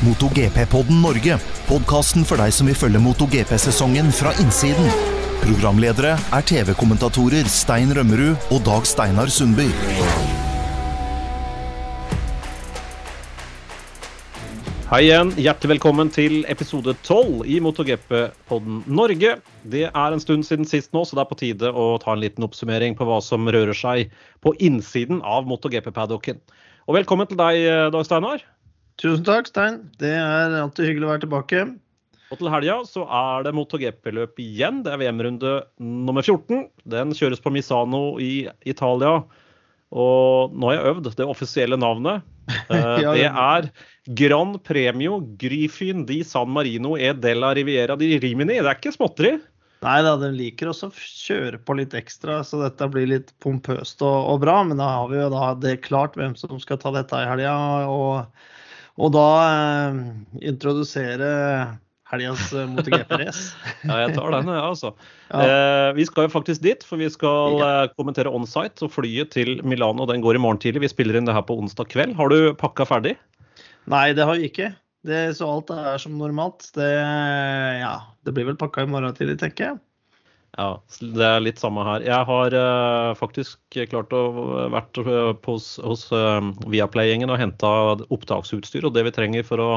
MotoGP-podden Norge. Podkasten for deg som vil følge MotoGP-sesongen fra innsiden. Programledere er TV-kommentatorer Stein Rømmerud og Dag Steinar Sundby. Hei igjen. Hjertelig velkommen til episode 12 i MotoGP-podden Norge. Det er en stund siden sist nå, så det er på tide å ta en liten oppsummering på hva som rører seg på innsiden av MotoGP-paddocken. Og velkommen til deg, Dag Steinar. Tusen takk, Stein. Det er alltid hyggelig å være tilbake. Og til helga så er det MotoGP-løp igjen. Det er VM-runde nummer 14. Den kjøres på Misano i Italia. Og nå har jeg øvd det offisielle navnet. Eh, det er Gran Premio Gryfyn di San Marino e della Riviera di Rimini. Det er ikke småtteri. Nei da, de liker også å kjøre på litt ekstra, så dette blir litt pompøst og, og bra. Men da har vi jo da det klart hvem som skal ta dette i helga. Og, og da eh, introdusere helgas eh, MotoGP-race. Ja, jeg tar den, ja, altså. Ja. Eh, vi skal jo faktisk dit, for vi skal eh, kommentere onsite. Og flyet til Milano den går i morgen tidlig. Vi spiller inn det her på onsdag kveld. Har du pakka ferdig? Nei, det har vi ikke. Det, så alt er som normalt. Det, ja, det blir vel pakka i morgen tidlig, tenker jeg. Ja, det er litt samme her. Jeg har uh, faktisk klart å vært på, hos, eh, Viaplay-gjengen og henta opptaksutstyr og det vi trenger for å,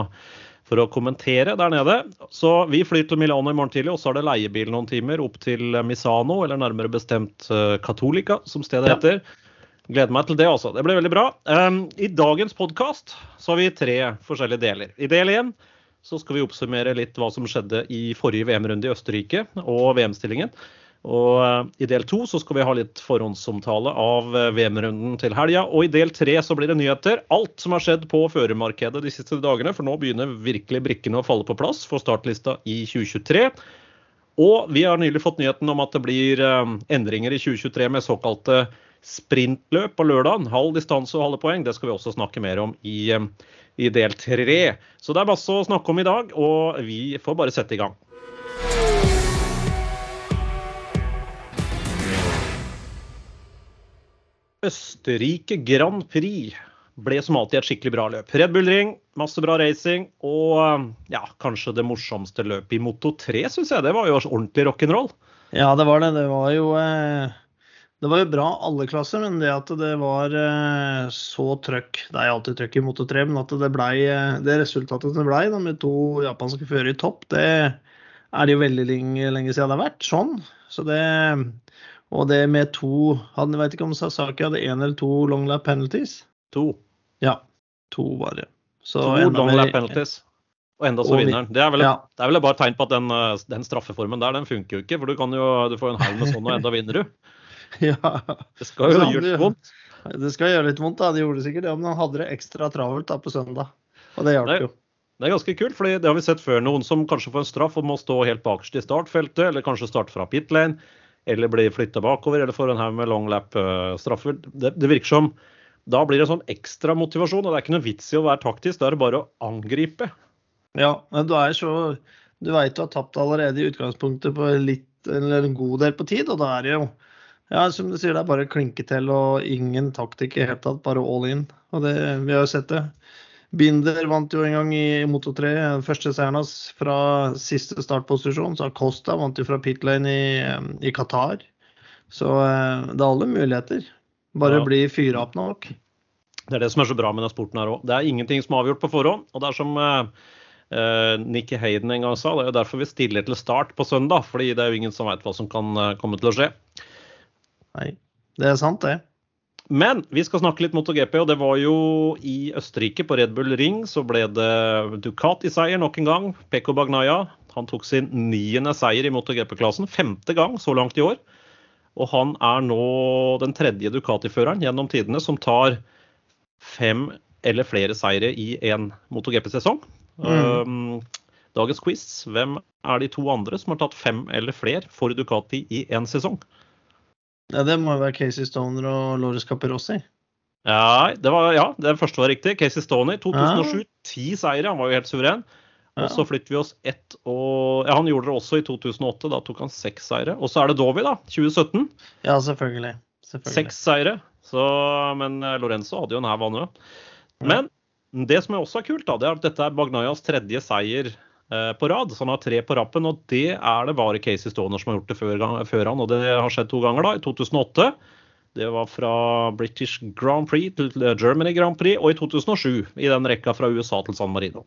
for å kommentere der nede. Så vi flyr til Milano i morgen tidlig, og så er det leiebil noen timer opp til Misano, eller nærmere bestemt Catolica, som stedet Ja. heter. Gleder meg til det, altså. Det blir veldig bra. Um, I dagens podkast så har vi tre forskjellige deler. I del én så skal vi oppsummere litt hva som skjedde i forrige VM-runde i Østerrike og VM-stillingen. Og eh, I del to så skal vi ha litt forhåndsomtale av eh, VM-runden til helga. Og i del tre så blir det nyheter. Alt som har skjedd på førermarkedet de siste dagene. For nå begynner virkelig brikkene å falle på plass for startlista i 2023. Og vi har nylig fått nyheten om at det blir eh, endringer i 2023 med såkalte sprintløp på lørdagen. Halv distanse og halve poeng. Det skal vi også snakke mer om i, i del tre. Så det er masse å snakke om i dag, og vi får bare sette i gang. Østerrike Grand Prix ble som alltid et skikkelig bra løp. Red Bull Ring, masse bra racing og ja, kanskje det morsomste løpet i Moto 3, syns jeg. Det var jo ordentlig rock'n'roll. Ja, det var det. Det var jo eh, Det var jo bra alle klasser, men det at det var eh, så trøkk Det er alltid trøkk i motor 3, men at det blei eh, Det resultatet det blei, da, med to japanske førere i topp, det er det jo veldig lenge, lenge siden det har vært sånn. Så det Og det med to Jeg vet ikke om Sasaki hadde én eller to long lap penalties. To. Ja, to var Så To long lap penalties. Og enda så vinneren. Det er vel, Ja. det er vel bare et tegn på at den, eh, den straffeformen der, den funker jo ikke. For du kan jo du får jo en haug med sånn, og enda vinner du. Ja. Det skal jo gjøre litt vondt. Det skal gjøre litt vondt, da. Det gjorde det sikkert, ja, men han hadde det ekstra travelt da på søndag. Og det hjalp jo. Det er ganske kult, for det har vi sett før. Noen som kanskje får en straff og må stå helt bakerst i startfeltet, eller kanskje starte fra pit lane, eller bli flytta bakover, eller får en haug med long lap-straffer. Det, det virker som da blir det sånn ekstra motivasjon, og det er ikke noe vits i å være taktisk. Da er det bare å angripe. Ja, men du er så Du veit du har tapt allerede i utgangspunktet på litt, eller en god del på tid, og da er det jo ja, som du sier, det er bare klinke til og ingen taktikk i det hele tatt, bare all in. Og det, vi har jo sett det. Binder vant jo en gang i Moto 3, første seieren hans fra siste startposisjon. Så Acosta vant jo fra pit lane i, i Qatar. Så eh, det er alle muligheter. Bare Ja. bli fyra opp nok. Det er det som er så bra med denne sporten her òg. Det er ingenting som er avgjort på forhånd. Og det er som eh, eh, Nikki Hayden en gang sa, det er jo derfor vi stiller til start på søndag. Fordi det er jo ingen som veit hva som kan eh, komme til å skje. Nei, det er sant, det. Men vi skal snakke litt MotoGP, og det var jo i Østerrike, på Red Bull Ring, så ble det Ducati-seier nok en gang. Peko Bagnaya han tok sin niende seier i MotoGP-klassen. Femte gang så langt i år. Og han er nå den tredje Ducati-føreren gjennom tidene som tar fem eller flere seire i én MotoGP-sesong. Mm. dagens quiz. Hvem er de to andre som har tatt fem eller flere for Ducati i én sesong? Ja, det må jo være Casey Stoner og Loris Caperossi. Ja, det var, ja, det første var riktig. Casey Stoney, 2007. Ti seire, han var jo helt suveren. Og så flytter vi oss ett og ja, Han gjorde det også i 2008, da tok han seks seire. Og så er det Dovi, da. 2017. Ja, selvfølgelig. selvfølgelig. Seks seire. Så, men eh, Lorenzo hadde jo en hæv, han òg. Men Det som er også er kult, da, det er at dette er Bagnayas tredje seier på rad. Så han har tre på rappen, og det er det bare Casey Stoner som har gjort det før, før han. Og det har skjedd to ganger, da. I 2008. Det var fra British Grand Prix til Germany Grand Prix, og i 2007 i den rekka fra USA til San Marino.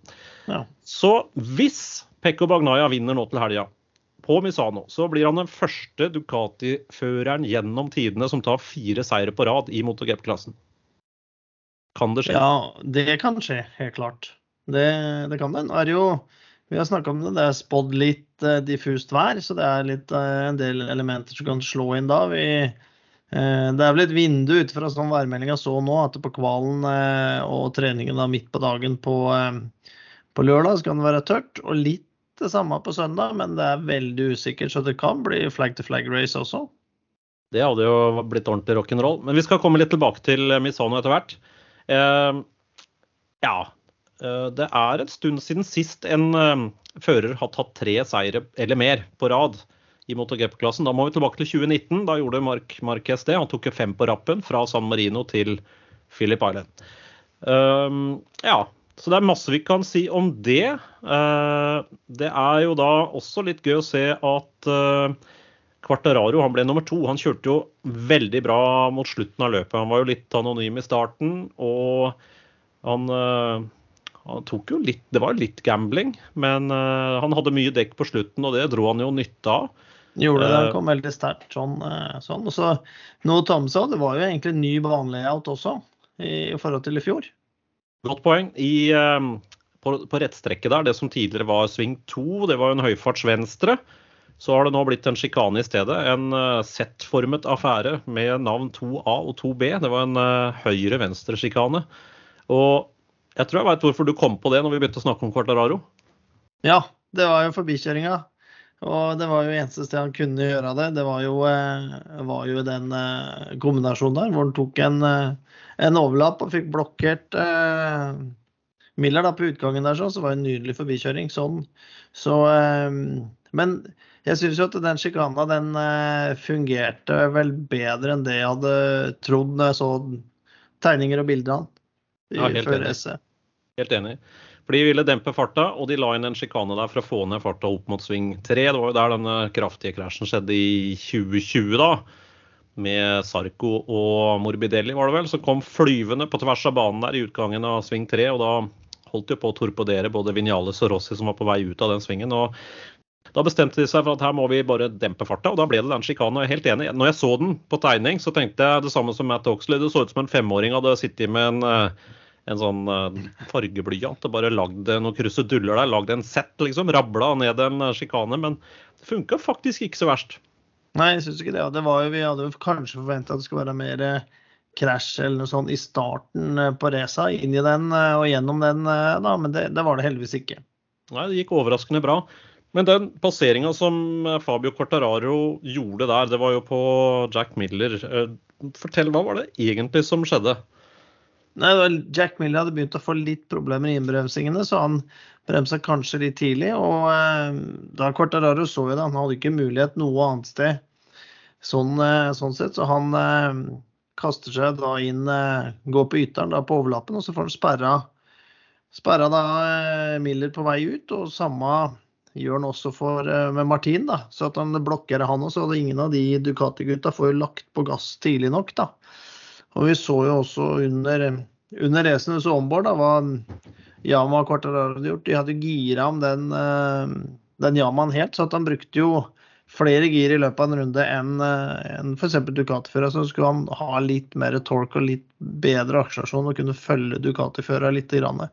Ja. Så hvis Pekko Bagnaya vinner nå til helga på Misano, så blir han den første Ducati-føreren gjennom tidene som tar fire seire på rad i MotoGP-klassen. Kan det skje? Ja, det kan skje, helt klart. Det, det kan det. Nå er det jo Vi har snakka om det, det er spådd litt uh, diffust vær, så det er litt, uh, en del elementer som kan slå inn da. Vi, uh, det er vel et vindu ut fra sånn værmeldinga så nå, at på kvalen og treningen da midt på dagen på, på lørdag så kan det være tørt. Og litt det samme på søndag, men det er veldig usikkert, så det kan bli flag to flag race også. Det hadde jo blitt ordentlig rock'n'roll. Men vi skal komme litt tilbake til Misano etter hvert. Ja. Eh, Det er en stund siden sist en eh, fører har tatt tre seire eller mer på rad i MotoGP-klassen. Da må vi tilbake til 2019. Da gjorde Mark Marquez det. Han tok fem på rappen fra San Marino til Philip Island. Eh, ja, så det er masse vi kan si om det. Eh, det er jo da også litt gøy å se at Quartararo han ble nummer to. Han kjørte jo veldig bra mot slutten av løpet. Han var jo litt anonym i starten, og han, litt Det var litt gambling, men uh, han hadde mye dekk på slutten, og det dro han jo nytte av. Gjorde det, Eh. han kom veldig sterkt sånn. eh, sånn. Så noe Tom sa, det var jo egentlig en ny banelayout også, i, i forhold til i fjor. Godt poeng. I, uh, på, på rettstrekket der, det som tidligere var sving 2, det var jo en høyfarts venstre. Så har det nå blitt en sjikane i stedet. En Z-formet affære med navn 2A og 2B. Det var en høyre-venstre-sjikane. Og jeg tror jeg veit hvorfor du kom på det når vi begynte å snakke om Quartararo. Ja, det var jo forbikjøringa. Og det var jo eneste sted han kunne gjøre det. Det var jo, eh, var jo den eh, kombinasjonen der hvor han tok en, eh, en overlapp og fikk blokkert eh, Miller da på utgangen der, så, så var det en nydelig forbikjøring. Sånn. Så, eh, men jeg syns jo at den sjikana den eh, fungerte vel bedre enn det jeg hadde trodd når jeg så tegninger og bilder av han. Ja, helt enig. Helt enig. For de ville dempe farta, og de la inn en sjikane der for å få ned farta opp mot sving 3. Det var jo der denne kraftige krasjen skjedde i 2020, da. Med Sarko og Morbidelli, var det vel, som kom flyvende på tvers av banen der i utgangen av sving 3. Og da holdt de på å torpedere både Vinales og Rossi som var på vei ut av den svingen. og da bestemte de seg for at her må vi bare dempe farta, og da ble det den sjikanen. Jeg er helt enig. Når jeg så den på tegning, så tenkte jeg det samme som Matt Oxley. Det så ut som en femåring hadde sittet med en, eh, en sånn eh, fargeblyant og bare lagd noen kruseduller der. Lagd en sett, liksom. Rabla ned en eh, sjikane. Men det funka faktisk ikke så verst. Nei, jeg syns ikke det. Det var jo, vi hadde jo kanskje forventa at det skulle være mer eh, krasj eller noe sånt i starten på racet, inn i den og gjennom den, da, men det, det var det heldigvis ikke. Nei, det gikk overraskende bra. Men den passeringa som Fabio Cortararo gjorde der, det var jo på Jack Miller. Fortell, hva var det egentlig som skjedde? Nei, Jack Miller hadde begynt å få litt problemer i innbremsingene, så han bremsa kanskje litt tidlig. Og eh, da Cortararo så jo det, han hadde ikke mulighet noe annet sted sånn, eh, sånn sett, så han eh, kaster seg da inn, eh, går på ytteren da på overlappen, og så får han sperra, sperra da eh, Miller på vei ut, og samme gjør han også for, eh, med Martin, da, så at han blokkerer han også. og Ingen av de Ducati-gutta får jo lagt på gass tidlig nok, da. Og vi så jo også under, under racen så ombord, hva Yama og Quartararo hadde gjort. De hadde gira om den, eh, den Yamaen helt, så han brukte jo flere gir i løpet av en runde enn en enn f.eks. Ducati-fører. Så skulle han ha litt mer torque og litt bedre akselerasjon og kunne følge Ducati-fører litt grann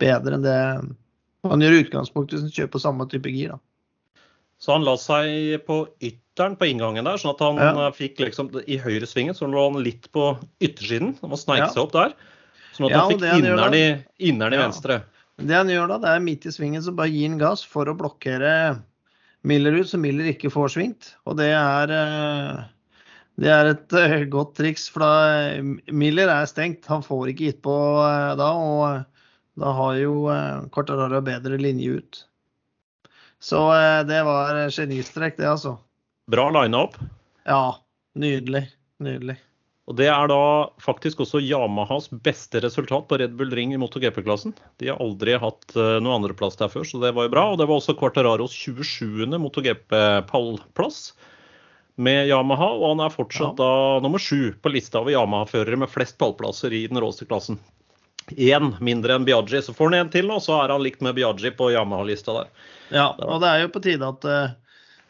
bedre enn det han gjør i utgangspunktet hvis han kjører på samme type gir. da. Så han la seg på ytteren på inngangen der, sånn at han Ja. eh, fikk liksom I høyresvingen så lå han litt på yttersiden. Han må sneike Ja. seg opp der. Sånn at han fikk inneren i, inneren i venstre. Det han gjør da, det er midt i svingen så bare gir han gass for å blokkere Miller ut, så Miller ikke får svingt. Og det er, eh, det er et eh, godt triks, for da Miller er stengt. Han får ikke gitt på da, og da har jo Quartararo bedre linje ut. Så det var genistrek, det, altså. Bra lineup. Ja, nydelig. Nydelig. Og Det er da faktisk også Yamahas beste resultat på Red Bull Ring i MotoGP-klassen. De har aldri hatt noe noen andreplass der før, så det var jo bra. Og det var også Quartararos 27. MotoGP-pallplass med Yamaha, og han er fortsatt ja. da nummer sju på lista over Yamaha-førere med flest pallplasser i den råeste klassen. Én mindre enn Biaggi, så får han en til, og så er han likt med Biaggi på Yamaha-lista der. Ja, og det er jo på tide at uh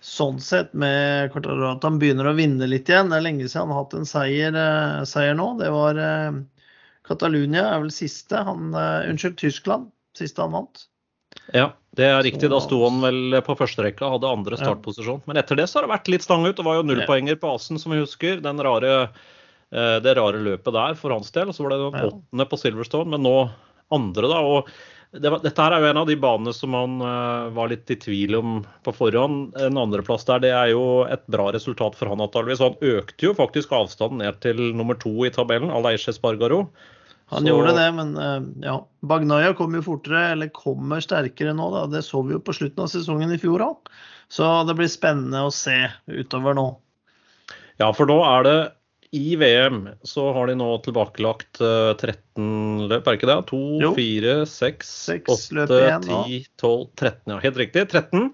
sånn sett med Quartararo at han begynner å vinne litt igjen. Det er lenge siden han har hatt en seier, uh, seier nå. Det var uh, Catalunya er vel siste. Han, uh, unnskyld, Tyskland. Siste han vant. Ja, det er riktig. Da sto han vel på førsterekka, hadde andre startposisjon. Men etter det så har det vært litt stang ut. Det var jo nullpoenger på Asen, som vi husker. Den rare, det rare løpet der for hans del. Så var det åttende på Silverstone, men nå andre, da. og det var, dette her er jo en av de banene som man uh, var litt i tvil om på forhånd. En andreplass der, det er jo et bra resultat for han antageligvis. Han økte jo faktisk avstanden ned til nummer to i tabellen, Aleiche Spargaro. Han så... gjorde det, men uh, ja. Bagnaya kommer jo fortere, eller kommer sterkere nå. Da. Det så vi jo på slutten av sesongen i fjor òg. Så det blir spennende å se utover nå. Ja, for nå er det i VM så har de nå tilbakelagt 13 eh, løp, er det ikke det? 2, jo. 4, 6, 8, 10, 12, 13. Ja, helt riktig. 13.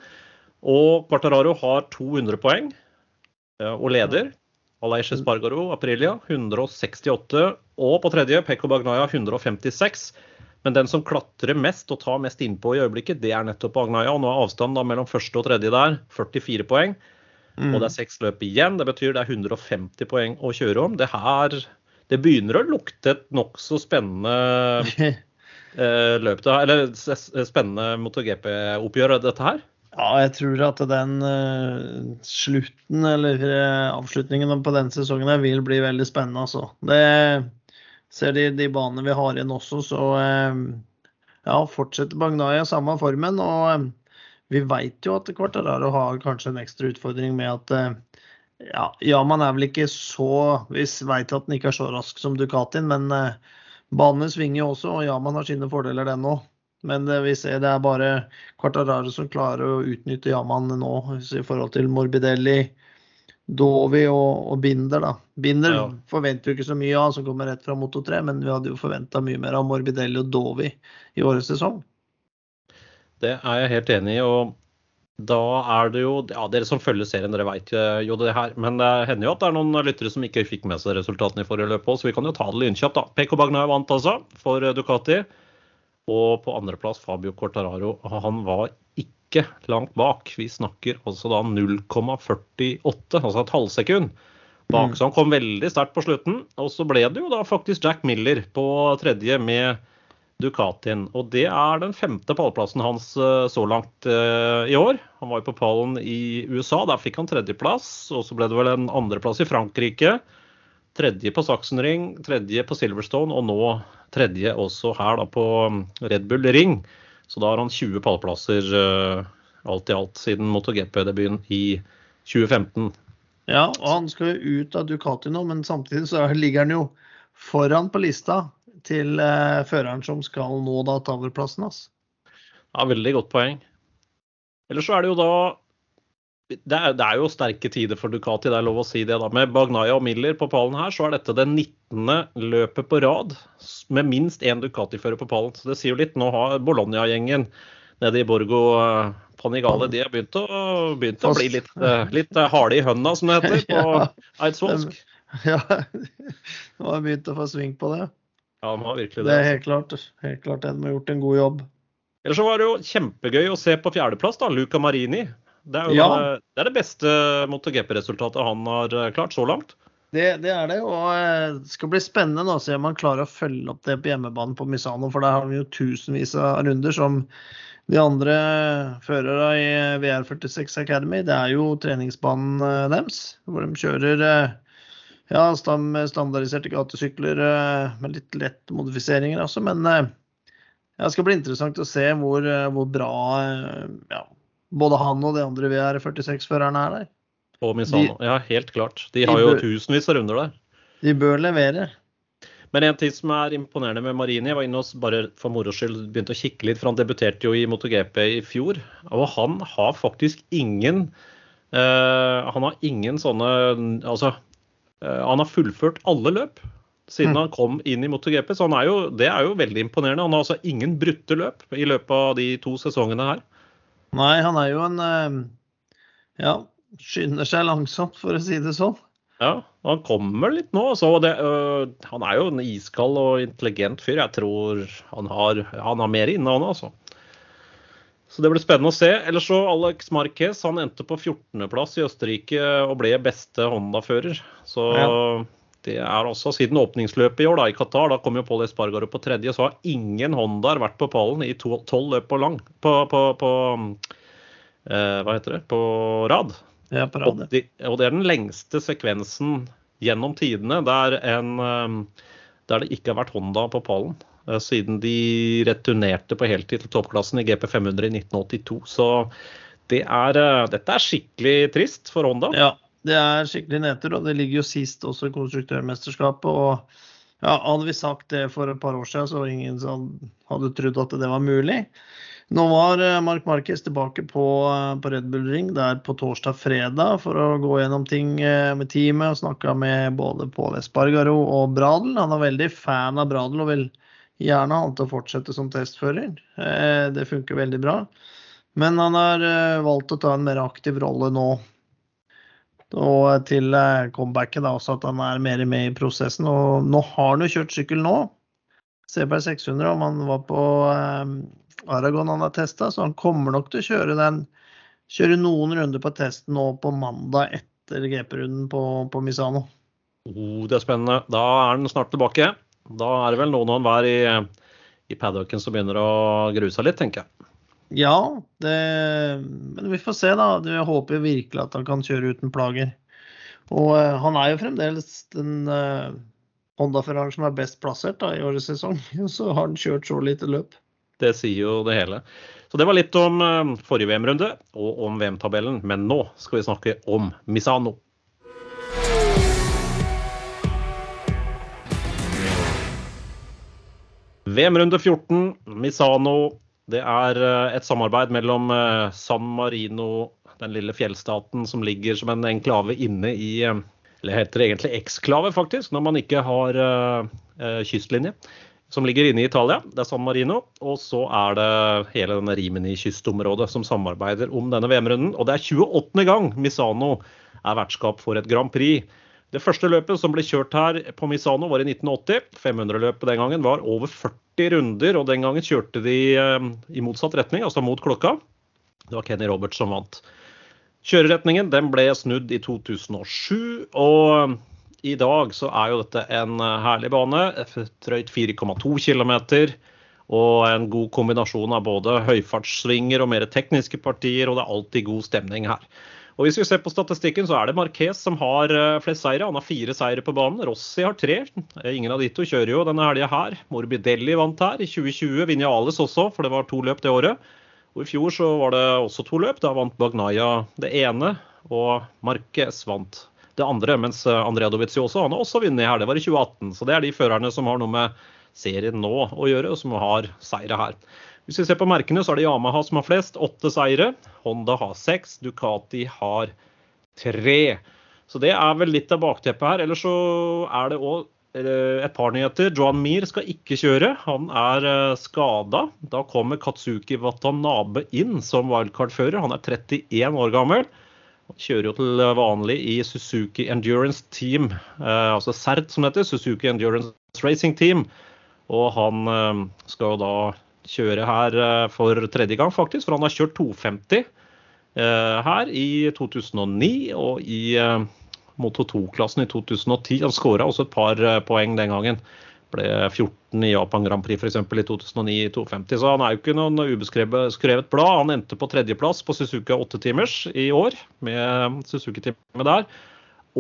Og Quartararo har 200 poeng og leder. Aleish Spargaro, Aprilia 168. Og på tredje Pekko Bagnaya 156. Men den som klatrer mest og tar mest innpå i øyeblikket, det er nettopp Bagnaya. Og nå er avstanden mellom første og tredje der 44 poeng. Mm. Og det er seks løp igjen. Det betyr det er 150 poeng å kjøre om. Det her det begynner å lukte et nokså spennende eh, løp. Eller spennende MotoGP-oppgjør, dette her. Ja, jeg tror at den uh, slutten, eller uh, avslutningen på den sesongen her vil bli veldig spennende, altså. Det ser de, de banene vi har igjen også, så ja, fortsetter Bagnaya samme formen. og vi veit jo at Quartararo har kanskje en ekstra utfordring med at eh, ja, ja, man er vel ikke så Vi veit at den ikke er så rask som Ducatin, men eh, banene svinger jo også, og ja, man har sine fordeler, den òg. Men det, vi ser det er bare Quartararo som klarer å utnytte Yaman nå i forhold til Morbidelli, Dovi og, og Binder. da. Binder ja. forventer jo ikke så mye av, som kommer rett fra Moto 3, men vi hadde jo forventa mye mer av Morbidelli og Dovi i årets sesong. Det er jeg helt enig i. og da er det jo ja, Dere som følger serien, dere vet jo det her. Men det hender jo at det er noen lyttere som ikke fikk med seg resultatene i forrige løp òg, så vi kan jo ta det lynkjapt. da. Peko Bagnaia vant altså for Ducati. Og på andreplass Fabio Cortararo. Han var ikke langt bak. Vi snakker altså da 0,48, altså et halvsekund bak. Mm. Så han kom veldig sterkt på slutten. Og så ble det jo da faktisk Jack Miller på tredje med Ducatien. Og det er den femte pallplassen hans eh, så langt uh, i år. Han var jo på pallen i USA, der fikk han tredjeplass. Og så ble det vel en andreplass i Frankrike. Tredje på Sachsenring, tredje på Silverstone, og nå tredje også her da på mm, Red Bull Ring. Så da har han 20 pallplasser uh, alt i alt siden MotoGP-debuten i 2015. Ja, og han skal jo ut av Ducati nå, men samtidig så ligger han jo foran på lista til uh, føreren som skal nå da taverplassen hans. Ja, veldig godt poeng. Ellers så er det jo da det er, det er, jo sterke tider for Ducati, det er lov å si det. da. Med Bagnaya og Miller på pallen her, så er dette det 19. løpet på rad med minst én Ducati-fører på pallen. Så det sier jo litt. Nå har Bologna-gjengen nede i Borgo uh, Panigale de har begynt å, begynt å bli litt, uh, litt harde i hønna, som det heter på eidsvollsk. Ja, de har begynt å få sving på det. Ja, han har virkelig det. Det er helt klart. Helt klart de har gjort en god jobb. Ellers så var det jo kjempegøy å se på fjerdeplass, da, Luca Marini. Det er jo ja. det, det, er det beste MotoGP-resultatet han har eh, klart så langt. Det, det, er det, og eh, det skal bli spennende å se om han klarer å følge opp det på hjemmebane på Misano. For der har vi jo tusenvis av runder som de andre førere i VR46 Academy. Det er jo treningsbanen eh, deres, hvor de kjører ja, standardiserte gatesykler eh, med litt lett modifiseringer også. Men eh, det skal bli interessant å se hvor, eh, hvor bra ja, både han og de andre VR46-førerne er der. Og Misano. De, ja, helt klart. De har de jo bør, tusenvis av runder der. De bør levere. Men en ting som er imponerende med Marini, jeg var inne og bare for moro skyld begynte å kikke litt, for han debuterte jo i MotoGP i fjor. Og han har faktisk ingen uh, Han har ingen sånne Altså han har fullført alle løp siden Mm. han kom inn i MotoGP. Så han er jo, det er jo veldig imponerende. Han har altså ingen brutte løp i løpet av de to sesongene her. Nei, han er jo en eh, Ja, skynder seg langsomt, for å si det sånn. Ja, han kommer litt nå. Så det, øh, han er jo en iskald og intelligent fyr. Jeg tror han har, han har mer inne, han altså. Så det blir spennende å se. Ellers så Alex Marquez han endte på 14.-plass i Østerrike og ble beste Honda-fører. Så Ja. det er også siden åpningsløpet i år da, i Qatar. Da kom jo Paul Espargaro på tredje. Så har ingen Hondaer vært på pallen i tolv løp på lang. På, på, på eh, Hva heter det? På rad. Ja, på Og rad. de, og det er den lengste sekvensen gjennom tidene der, en, um, der det ikke har vært Honda på pallen. Eh, Siden de returnerte på heltid til toppklassen i GP 500 i 1982. Så det er, eh, dette er skikkelig trist for Honda. Ja, det er skikkelig nedtur, og det ligger jo sist også i konstruktørmesterskapet. og ja, Hadde vi sagt det for et par år siden, så ingen hadde trodd at det var mulig. Nå var eh, Mark Marquez tilbake på, på Red Bull Ring der på torsdag-fredag for å gå gjennom ting med teamet og snakka med både Pål Espargaro og Bradel. Han er veldig fan av Bradel og vil gjerne ha han til å fortsette som testfører. Eh, Det funker veldig bra. Men han har eh, valgt å ta en mer aktiv rolle nå. Og til eh, comebacket da også at han er mer med i prosessen. Og nå har han jo kjørt sykkel nå. CBR 600 om han var på Aragon han har testa, så han kommer nok til å kjøre den kjøre noen runder på testen nå på mandag etter GP-runden på, på Misano. Oh, det er spennende. Da er han snart tilbake. Da er det vel noen og enhver i, i paddocken som begynner å grue seg litt, tenker jeg. Ja, det, men vi får se, da. Jeg håper virkelig at han kan kjøre uten plager. Og uh, han er jo fremdeles den uh, Honda-føreren som er best plassert da, i årets sesong. Så har han kjørt så lite løp. Det sier jo det hele. Så det var litt om uh, forrige VM-runde og om VM-tabellen. Men nå skal vi snakke om Misano. VM-runde 14, Misano. Det er eh, et samarbeid mellom eh, San Marino, den lille fjellstaten som ligger som en enklave inne i eh, Eller heter det egentlig eksklave, faktisk, når man ikke har kystlinje som ligger inne i Italia. Det er San Marino. Og så er det hele denne Rimini-kystområdet som samarbeider om denne VM-runden. Og det er 28. gang Misano er vertskap for et Grand Prix. Det første løpet som ble kjørt her på Misano var i 1980. 500-løpet den gangen var over 40 runder, og den gangen kjørte de eh, i motsatt retning, altså mot klokka. Det var Kenny Roberts som vant. Kjøreretningen den ble snudd i 2007, og i dag så er jo dette en eh, herlig bane. Drøyt 4,2 km. Og en god kombinasjon av både høyfartssvinger og mer tekniske partier, og det er alltid god stemning her. Og Hvis vi ser på statistikken, så er det Marquez som har eh, flest seire. Han har fire seire på banen. Rossi har tre. Eh, Ingen av de to kjører jo denne helga her. Morbidelli vant her i 2020. Vinjales også, for det var to løp det året. Og I fjor så var det også to løp. Da vant Bagnaya det ene, og Marquez vant det andre. Mens Andrea Andrea Dovizioso han har også vunnet her. Det var i 2018. Så det er de førerne som har noe med serien nå å gjøre, og som har seire her. Hvis vi ser på merkene, så er det Yamaha som har flest, åtte seire. Honda har seks, Ducati har tre. Så det er vel litt av bakteppet her. Ellers så er det òg et par nyheter. Johan Mir skal ikke kjøre, han er skada. Da kommer Katsuki Watanabe inn som wildcard-fører. Han er 31 år gammel. Han kjører jo til vanlig i Suzuki Endurance Team, altså CERT som det heter. Suzuki Endurance Racing Team. Og han skal jo da kjøre her for tredje gang, faktisk. For han har kjørt 250 her i 2009 og i Moto 2-klassen i 2010. Han skåra også et par poeng den gangen. Ble 14 i Japan Grand Prix f.eks. i 2009 i 250. Så han er jo ikke noen ubeskrevet blad. Han endte på tredjeplass på Suzuka 8-timers i år med Suzuki-teamet der.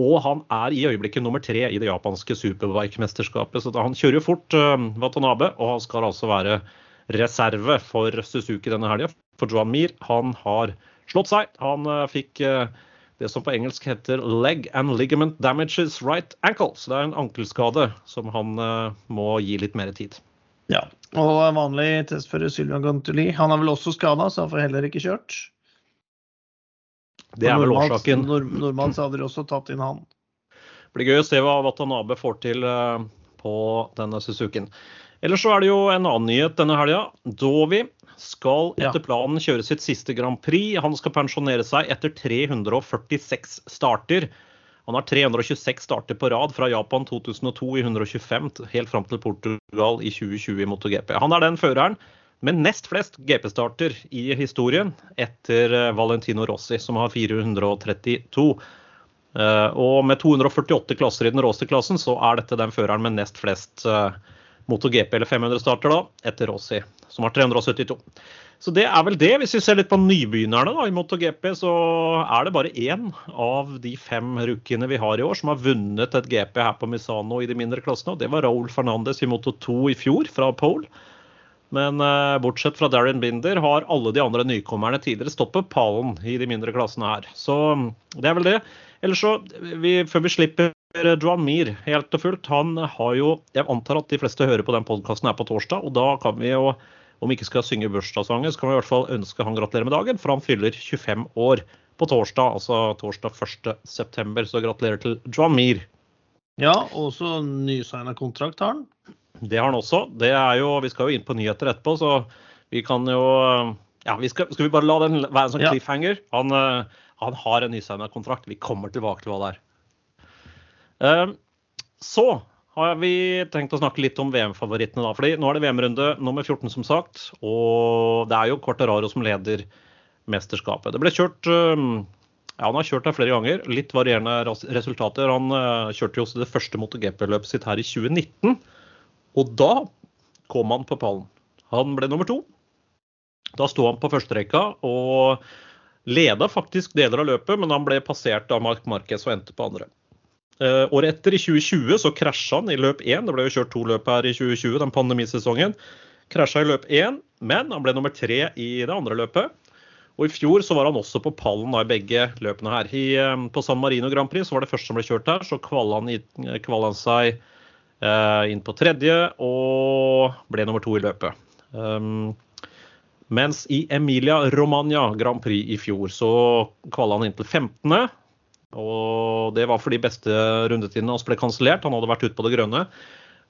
Og han er i øyeblikket nummer tre i det japanske superbike-mesterskapet. Så han kjører jo fort Watanabe, og han skal altså være reserve for Suzuki denne helga. For Johan Mir han har slått seg. Han fikk det som på engelsk heter leg and ligament damages right ankle. Så det er en ankelskade som han må gi litt mer tid. Ja, og vanlig testfører Sylvian Gantuli. Han er vel også skada, så han får heller ikke kjørt. Det er vel årsaken. Normalt så hadde de også tatt inn han. Det blir gøy å se hva Watanabe får til eh, på denne Suzuken. Ellers så er det jo en annen nyhet denne helga. Dovi skal etter planen kjøre sitt siste Grand Prix. Han skal pensjonere seg etter 346 starter. Han har 326 starter på rad fra Japan 2002 i 125 helt fram til Portugal i 2020 i MotoGP. Han er den føreren med nest flest GP-starter i historien etter eh, Valentino Rossi, som har 432. Eh, og med 248 klasser i den råeste klassen, så er dette den føreren med nest flest uh, MotoGP eller 500 starter, da, etter Rossi, som har 372. Så det er vel det. Hvis vi ser litt på nybegynnerne da, i MotoGP, så er det bare én av de fem rookiene vi har i år som har vunnet et GP her på Misano i de mindre klassene. og Det var Raúl Fernandes i Moto 2 i fjor, fra Pole. Men eh, bortsett fra Darren Binder har alle de andre nykommerne tidligere stått på pallen i de mindre klassene her. Så det er vel det. Ellers så, vi, før vi slipper Joan Mir helt og fullt, han har jo Jeg antar at de fleste hører på den podkasten her på torsdag, og da kan vi jo, om vi ikke skal synge bursdagssanger, så kan vi i hvert fall ønske han gratulerer med dagen, for han fyller 25 år på torsdag, altså torsdag 1.9. Så gratulerer til Joan Mir. Ja, også nysigna kontrakt har han. Det har han også. Det er jo, vi skal jo inn på nyheter etterpå, så vi kan jo ja, vi skal, skal, vi bare la den være en sånn cliffhanger? Han, han har en nysigna kontrakt. Vi kommer tilbake til hva det er. Ehm, så har vi tenkt å snakke litt om VM-favorittene. da, fordi Nå er det VM-runde nummer 14, som sagt. Og det er jo Quartararo som leder mesterskapet. Det ble kjørt ehm, ja, Han har kjørt der flere ganger. Litt varierende resultater. Han eh, kjørte jo også det første MotoGP-løpet sitt her i 2019. Og da kom han på pallen. Han ble nummer to. Da sto han på førsterekka og Leda faktisk deler av løpet, men han ble passert av Mark Marquez og endte på andre. Uh, året etter, i 2020, så krasja han i løp 1. Det ble jo kjørt to løp her i 2020, den pandemisesongen. Krasja i løp 1, men han ble nummer tre i det andre løpet. Og I fjor så var han også på pallen i begge løpene her. I, um, på San Marino Grand Prix så var det første som ble kjørt her. Så kvala han, kval han seg uh, inn på tredje og ble nummer to i løpet. Um, mens i Emilia Romagna Grand Prix i fjor så kvala han inn til 15. Og det var fordi beste rundetidene hans ble kansellert. Han hadde vært ute på det grønne.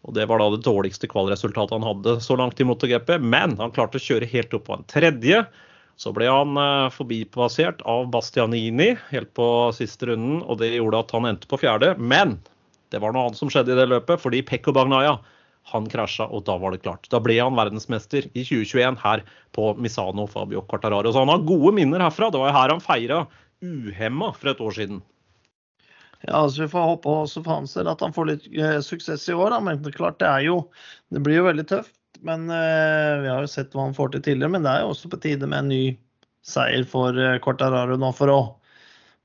Og det var da det dårligste kvalresultatet han hadde så langt i MotoGP. Men han klarte å kjøre helt opp på en tredje. Så ble han eh, forbipassert av Bastianini helt på siste runden, og det gjorde at han endte på fjerde. Men det var noe annet som skjedde i det løpet, fordi Pekko Bagnaya han krasja, og da var det klart. Da ble han verdensmester i 2021 her på Misano Fabio Quartararo. Så han har gode minner herfra. Det var jo her han feira uhemma for et år siden. Ja, altså Vi får håpe også for hans del at han får litt eh, suksess i år. Da. Men klart, det, er jo, det blir jo veldig tøft. Men eh, Vi har jo sett hva han får til tidligere. Men det er jo også på tide med en ny seier for eh, Quartararo nå for å,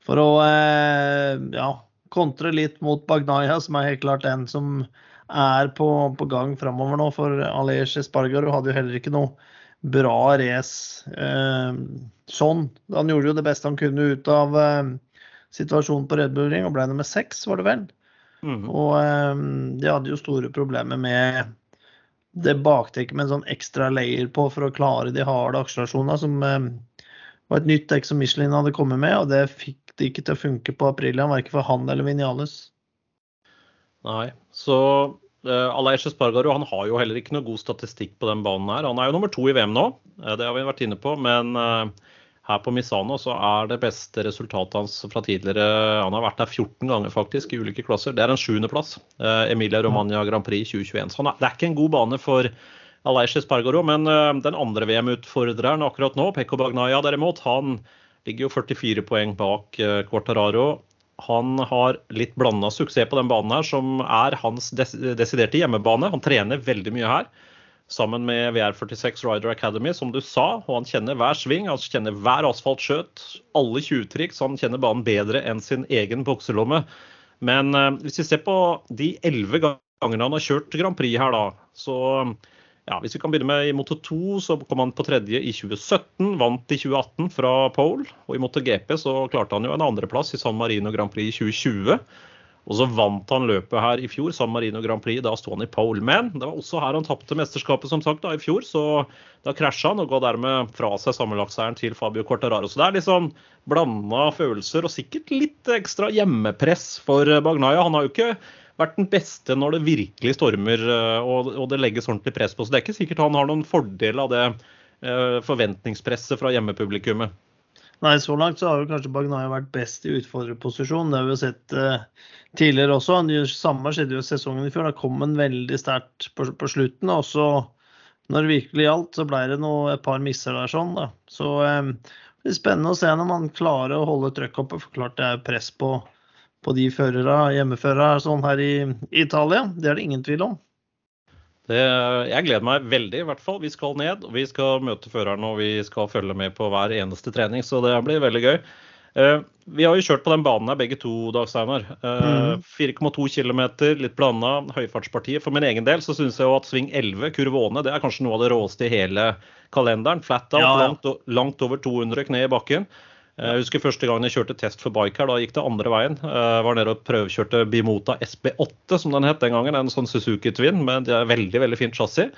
for å eh, ja, kontre litt mot Bagnaya, som er helt klart den som er på, på gang framover nå. For Alej Espargaro hadde jo heller ikke noe bra race eh, sånn. Han gjorde jo det beste han kunne ut av eh, situasjonen på Red Bull Ring og ble nummer seks, var det vel. Mm. Og um, de hadde jo store problemer med det bakdekket med en sånn ekstra layer på for å klare de harde akselerasjonene, som um, var et nytt dekk som Michelin hadde kommet med, og det fikk det ikke til å funke på Aprilian, verken for han eller Vinales. Nei. Så uh, Aleix Espargaro han har jo heller ikke noe god statistikk på den banen her. Han er jo nummer to i VM nå, uh, det har vi vært inne på. Men uh, her på Misano så er det beste resultatet hans fra tidligere Han har vært der 14 ganger faktisk i ulike klasser. Det er en sjuendeplass. Uh, Emilia Romagna Grand Prix 2021. Så det er ikke en god bane for Aleix Espargaro. Men den andre VM-utfordreren akkurat nå, Pekko Bagnaya derimot, han ligger jo 44 poeng bak Quartararo han har litt blanda suksess på den banen her, som er hans des desiderte hjemmebane. Han trener veldig mye her sammen med VR46 Rider Academy, som du sa. Og han kjenner hver sving, han kjenner hver asfaltskjøt, alle 20-triks. Han kjenner banen bedre enn sin egen bukselomme. Men eh, hvis vi ser på de elleve gangene han har kjørt Grand Prix her, da, så ja, Hvis vi kan begynne med i Moto 2, så kom han på tredje i 2017. Vant i 2018 fra Pole. Og i Moto GP så klarte han jo en andreplass i San Marino Grand Prix i 2020. Og så vant han løpet her i fjor, San Marino Grand Prix. Da sto han i pole. Men det var også her han tapte mesterskapet som sagt da, i fjor, så da krasja han og ga dermed fra seg sammenlagtseieren til Fabio Cortararo. Så det er litt sånn blanda følelser og sikkert litt ekstra hjemmepress for Bagnaya. Han har jo ikke vært den beste når det virkelig stormer eh, og, det legges ordentlig press på. Så det er ikke sikkert han har noen fordel av det eh, forventningspresset fra hjemmepublikummet. Nei, så langt så har jo kanskje Bagnaia vært best i utfordrerposisjon. Det har vi jo sett uh, tidligere også. Det samme skjedde jo sesongen i fjor. Da kom han veldig sterkt på, på, slutten. Og så, når det virkelig gjaldt, så ble det noe, et par misser der sånn, da. Så um, det blir spennende å se når man klarer å holde trøkket oppe. For klart det er press på, på de førere, hjemmeførere sånn her i, i Italia. Det er det ingen tvil om. Det, jeg gleder meg veldig, i hvert fall. Vi skal ned, og vi skal møte føreren og vi skal følge med på hver eneste trening, så det blir veldig gøy. Uh, vi har jo kjørt på den banen her begge to, Dag Steinar. Uh, mm. 4,2 km, litt blanda, høyfartspartiet. For min egen del så syns jeg jo at sving 11, kurvåne, det er kanskje noe av det råeste i hele kalenderen. Flat out, ja, ja. langt, langt, over 200 kne i bakken. Eh, jeg husker første gang jeg kjørte test for bike her, da gikk det andre veien. Jeg eh, var nede og prøvekjørte Bimota SB8, som den het den gangen. En sånn Suzuki Twin med et veldig veldig fint chassis.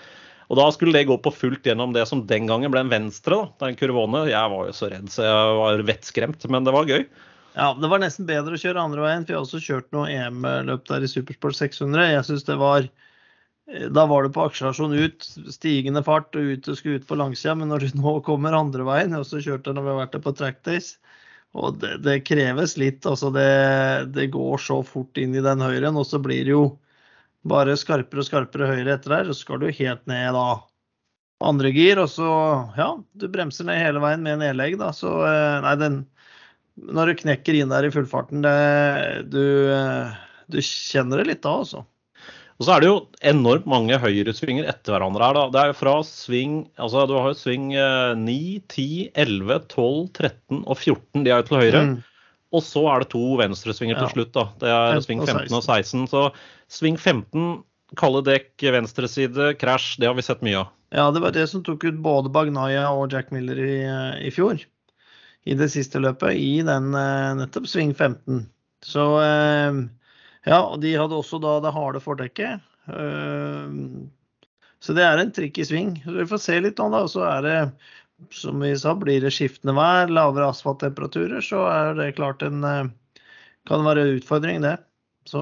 Og da skulle det gå på fullt gjennom det som den gangen ble en venstre, da, den kurvone. Jeg var jo så redd, så jeg var vettskremt, men det var gøy. Ja, det var nesten bedre å kjøre andre veien, for jeg har også kjørt noe EM-løp der i Supersport 600. Jeg syns det var da var du på akselerasjon ut, stigende fart og ut og skulle ut på langsida. Men når du nå kommer andre veien, og så kjørte når vi har vært der på trackdays, og det, det kreves litt. altså det, det, går så fort inn i den høyren, og så blir det jo bare skarpere og skarpere høyre etter der. Og så skal du helt ned da andre gir, og så ja, du bremser ned hele veien med nedlegg, da. Så eh, nei, den Når du knekker inn der i fullfarten, det, du, eh, du kjenner det litt da, altså. Og så er det jo enormt mange høyresvinger etter hverandre her. da. Det er fra sving altså Du har jo sving 9, 10, 11, 12, 13 og 14. De er jo til høyre. Mm. Og så er det to venstresvinger ja. til slutt. da. Det er sving 15 og 16. Så sving 15, kalde dekk, venstreside, krasj, det har vi sett mye av. Ja, det var det som tok ut både Bagnaya og Jack Miller i, i fjor. I det siste løpet, i den eh, nettopp sving 15. Så eh, ja, og de hadde også da det harde fordekket. Så det er en trikk i sving. Vi får se litt nå, da. Så er det, som vi sa, blir det skiftende vær, lavere asfalttemperaturer, så er det klart en Kan være en utfordring, det. Så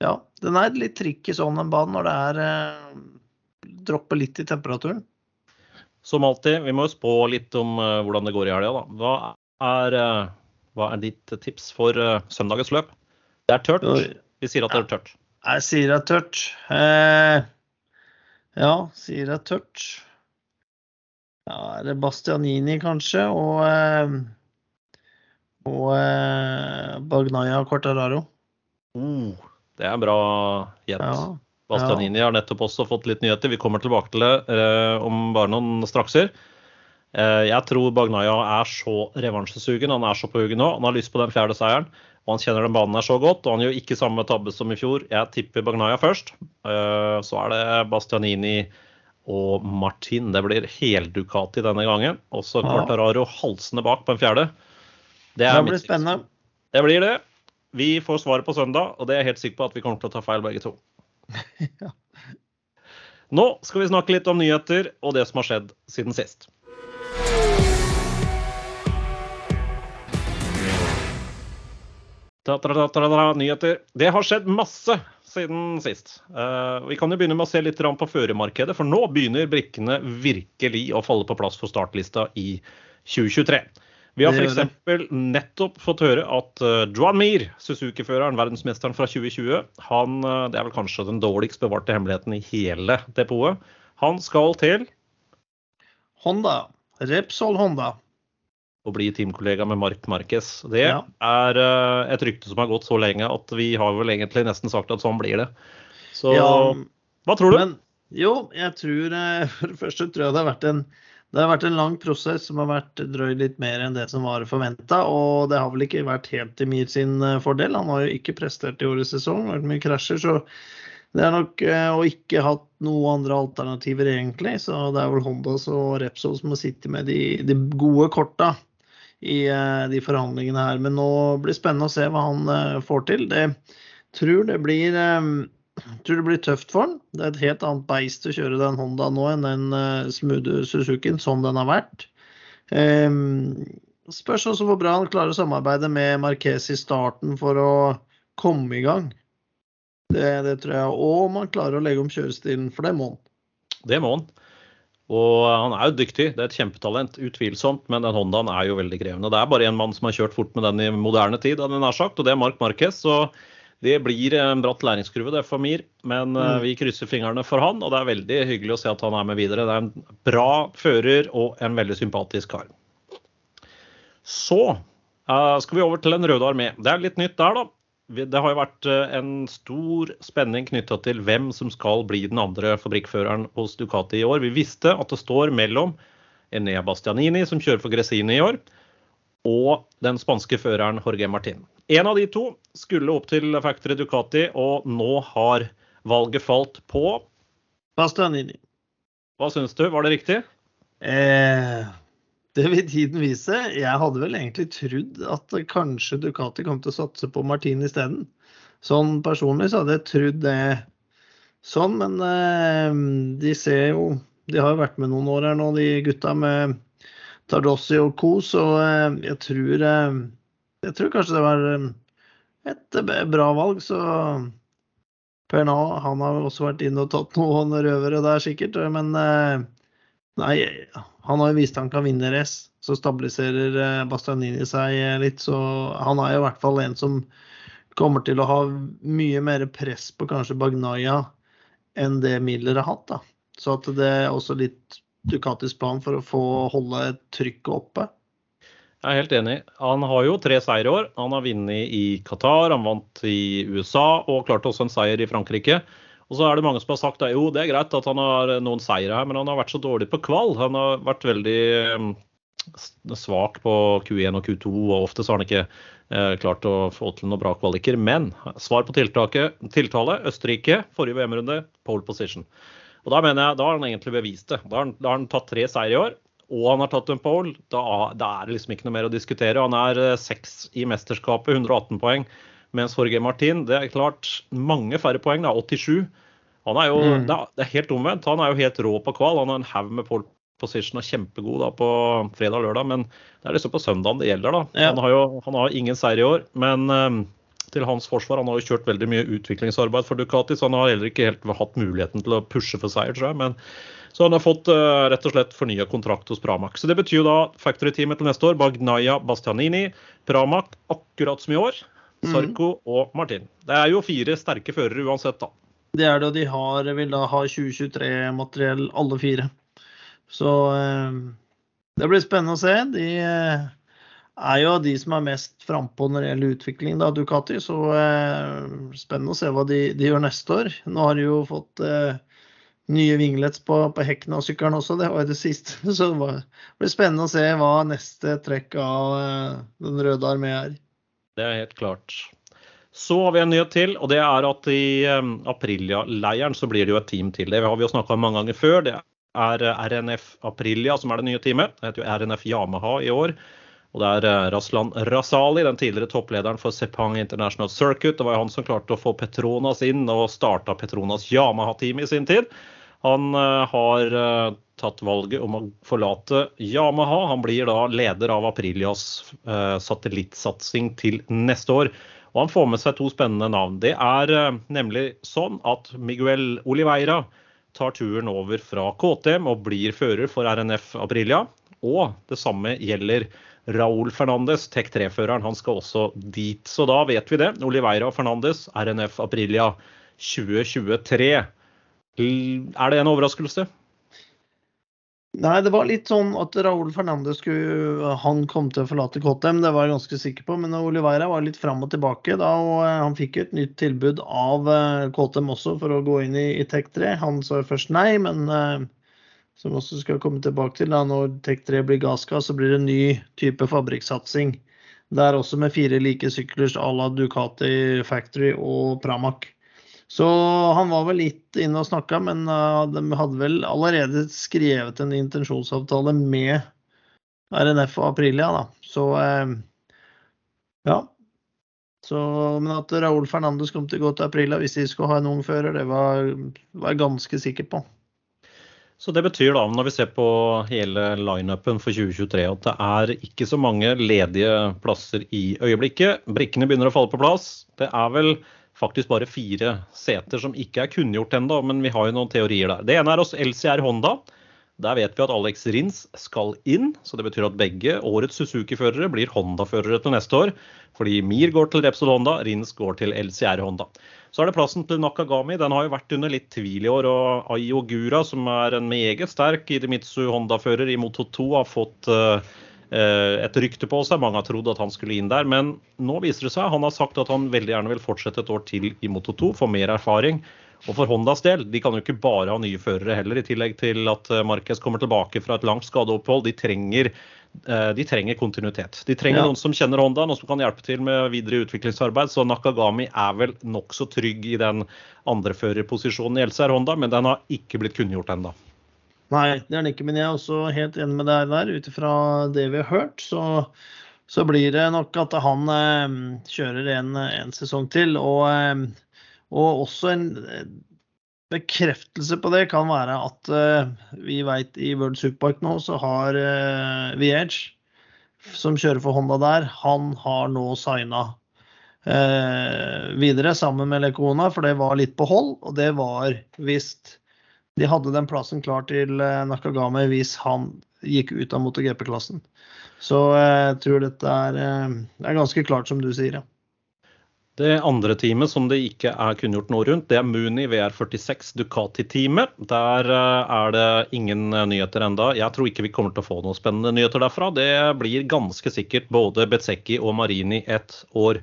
ja, den er litt tricky sånn en bane når det er dropper litt i temperaturen. Som alltid, vi må jo spå litt om hvordan det går i helga, da. Hva er hva er ditt tips for uh, søndagens løp? Det er tørt. Vi sier at det er tørt. Jeg sier det er tørt. Eh, ja, sier det er tørt. Ja, er det Bastianini kanskje, og, eh, og eh, Bagnaya Cortararo. Oh, det er bra gjett. Ja, Bastianini ja. har nettopp også fått litt nyheter. Vi kommer tilbake til det eh, om bare noen strakser. Eh, jeg tror Bagnaya er så revansjesugen. Han er så på hugget nå. Han har lyst på den fjerde seieren. Og han kjenner den banen her så godt. Og han gjør ikke samme tabbe som i fjor. Jeg tipper Bagnaya først. Eh, så er det Bastianini og Martin. Det blir helducati denne gangen. Også Quartararo halsende bak på en fjerde. Det, det blir spennende. Det blir det. Vi får svaret på søndag, og det er jeg helt sikker på at vi kommer til å ta feil begge to. Nå skal vi snakke litt om nyheter og det som har skjedd siden sist. Nyheter. Det har skjedd masse siden sist. Uh, vi kan jo begynne med å se litt på førermarkedet, for nå begynner brikkene virkelig å falle på plass for startlista i 2023. Vi har f.eks. nettopp fått høre at uh, Joan Mir, Suzuki-føreren, verdensmesteren fra 2020, han, uh, det er vel kanskje den dårligst bevarte hemmeligheten i hele depotet, han skal til Honda. Repsol Honda å bli teamkollega med Mark Marquez. Det ja. er uh, et rykte som har gått så lenge at vi har vel egentlig nesten sagt at sånn blir det. Så ja, hva tror du? Men, jo, jeg tror uh, For det første tror jeg det har vært en det har vært en lang prosess som har vært drøyd litt mer enn det som var forventa. Og det har vel ikke vært helt til Mir sin eh, fordel. Han har jo ikke prestert i årets sesong, vært mye krasjer. Så det er nok å ikke hatt noen andre alternativer, egentlig. Så det er vel Hondas og Repsol som har sittet med de, de gode korta i de forhandlingene her. Men nå blir det spennende å se hva han får til. Det tror det blir tror det blir tøft for han. Det er et helt annet beist å kjøre den Honda nå enn den uh, smoothe Suzukien som den har vært. Um, spørs også hvor bra han klarer å samarbeide med Marquez i starten for å komme i gang. Det, det tror jeg. Og om han klarer å legge om kjørestilen, for det må han. Det må han. Og han er jo dyktig, det er et kjempetalent, utvilsomt. Men den Hondaen er jo veldig krevende. Det er bare én mann som har kjørt fort med den i moderne tid, hadde nær sagt, og det er Mark Marquez. Så det blir en bratt læringskurve det for Mir, men eh, mm. vi krysser fingrene for han. Og det er veldig hyggelig å se at han er med videre. Det er en bra fører og en veldig sympatisk kar. Så uh, skal vi over til Den røde armé. Det er litt nytt der, da. Det har jo vært eh, en stor spenning knytta til hvem som skal bli den andre fabrikkføreren hos Ducati i år. Vi visste at det står mellom Enea Bastianini, som kjører for Gresini i år, og den spanske føreren Jorge Martin. En av de to skulle opp til Factory Ducati, og nå har valget falt på Bastianini. Hva syns du, var det riktig? Eh, det vil tiden vise. Jeg hadde vel egentlig trodd at kanskje Ducati kom til å satse på Martin isteden. Sånn personlig så hadde jeg trodd det sånn, men eh, de ser jo De har jo vært med noen år her nå, de gutta med Tardossi og co. Så eh, jeg tror, eh, jeg tror kanskje det var eh, et bra valg. Så Pernal han har også vært inne og tatt noen røvere der, sikkert. Men nei, han har jo vist han kan vinne race. Så stabiliserer Bastianini seg litt. Så han er jo i hvert fall en som kommer til å ha mye mer press på kanskje Bagnaya enn det Miller har hatt. da. Så at det er også litt Ducatis plan for å få holde trykket oppe? Jeg er helt enig. Han har jo tre seire i år. Han har vunnet i Qatar, han vant i USA og klarte også en seier i Frankrike. Og så er det mange som har sagt at jo, det er greit at han har noen seire her, men han har vært så dårlig på kval. Han har vært veldig mm, svak på Q1 og Q2, og ofte så har han ikke eh, klart å få til noen bra kvaliker. Men svar på tiltaket, tiltale Østerrike, forrige VM-runde, pole position. Og Da mener jeg, da har han egentlig bevist det. Da har han, da har han tatt tre seire i år, og han har tatt en pole. Da, da, er det liksom ikke noe mer å diskutere. Han er eh, seks i mesterskapet, 118 poeng. Mens Jorge Martin, det er klart mange færre poeng, da, 87. Han er jo, mm. det, er, helt omvendt. Han er jo helt rå på kval. Han har en haug med pole position og kjempegod da på fredag og lørdag, men det er liksom på søndagen det gjelder. da. Ja. Han, har jo han har ingen seier i år, men um, til hans forsvar. Han har jo kjørt veldig mye utviklingsarbeid for Ducati, så han har heller ikke helt hatt muligheten til å pushe for seier, tror jeg. Men, så han har fått uh, rett og slett fornya kontrakt hos Pramac. Så det betyr jo da factory-teamet til neste år Bagnaya Bastianini, Pramac akkurat som i år. Mhm. Sarko mm. og Martin. Det er jo fire sterke førere uansett, da. Det er det, og de har, vil da ha 2023-materiell alle fire. Så eh, det blir spennende å se. De eh, er jo de som er mest frampå når det gjelder utvikling, da, Ducati. Så eh, spennende å se hva de, de, gjør neste år. Nå har de jo fått nye vinglets på, på hekken av sykkelen også, det var jo det siste. Så det blir spennende å se hva neste trekk av Den røde armé er. Det er helt klart. Så har vi en nyhet til, og det er at i um, Aprilia-leiren så blir det jo et team til. Det har vi jo snakka om mange ganger før. Det er RNF Aprilia som er det nye teamet. Det heter jo RNF Yamaha i år. Og det er eh, Raslan Rasali, den tidligere topplederen for Sepang International Circuit. Det var jo han som klarte å få Petronas inn og starta Petronas Yamaha-team i sin tid. Han uh, har uh, tatt valget om å forlate Yamaha. Han blir da leder av Aprilias uh, satellittsatsing til neste år. Og han får med seg to spennende navn. Det er nemlig sånn at Miguel Oliveira tar turen over fra KTM og blir fører for RNF Aprilia. Og det samme gjelder Raúl Fernandes, Tech 3-føreren, han skal også dit. Så da vet vi det. Oliveira Fernandes, RNF Aprilia 2023. Er det en overraskelse? Nei, det var litt sånn at Raúl Fernandes skulle, han kom til å forlate KTM, det var jeg ganske sikker på. Men Oliveira var litt fram og tilbake da, og eh, han fikk et nytt tilbud av eh, KTM også for å gå inn i, i Tech 3. Han sa først nei, men uh, som også skal komme tilbake til. Da. Når Tech3 blir gasska, så blir det en ny type fabrikksatsing. Det er også med fire like sykler à la Ducati Factory og Pramac. Så han var vel litt inne og snakka, men uh, de hadde vel allerede skrevet en intensjonsavtale med RNF og Aprilia, da. Så ja. Så, men at Raúl Fernandes kom til å gå til Aprilia hvis de skulle ha en ung fører, det var, var jeg ganske sikker på. Så det betyr da, når vi ser på hele lineupen for 2023, at det er ikke så mange ledige plasser i øyeblikket. Brikkene begynner å falle på plass. Det er vel faktisk bare fire seter som ikke er kunngjort ennå, men vi har jo noen teorier der. Det ene er hos LCR Honda. Der vet vi at Alex Rins skal inn, så det betyr at begge årets Suzuki-førere blir Honda-førere til neste år. Fordi Mir går til Repsol Honda, Rins går til LCR Honda. Så er det plassen til Nakagami. Den har jo vært under litt tvil i år. Og Ayo Gura, som er en meget sterk Idemitsu Honda-fører i Moto 2, har fått uh, et rykte på seg. Mange har trodd at han skulle inn der, men nå viser det seg. Han har sagt at han veldig gjerne vil fortsette et år til i Moto 2, få mer erfaring. Og for Hondas del, de kan jo ikke bare ha nye førere heller, i tillegg til at eh, Marquez kommer tilbake fra et langt skadeopphold. De trenger, eh, de trenger kontinuitet. De trenger ja. noen som kjenner Honda, noen som kan hjelpe til med videre utviklingsarbeid. Så Nakagami er vel nokså trygg i den andreførerposisjonen i LCR Honda, men den har ikke blitt kunngjort ennå. Nei, det er den ikke, men jeg er også helt enig med deg der. Ut ifra det vi har hørt, så, så, blir det nok at han eh, kjører en, en, sesong til. Og eh, og også en bekreftelse på det kan være at eh, vi vet i World Superpark nå så har eh, VH, som kjører for Honda der, han har nå signa uh, videre sammen med Lekona, for det var litt på hold. Og det var hvis de hadde den plassen klar til Nakagame hvis han gikk ut av MotoGP-klassen. Så jeg tror dette er, er ganske klart, som du sier. ja. Det andre teamet som det ikke er kunngjort noe rundt, det er Muni VR46 Ducati-teamet. Der eh, er det ingen eh, nyheter enda. Jeg tror ikke vi kommer til å få noen spennende nyheter derfra. Det blir ganske sikkert både Bezzecchi og Marini et år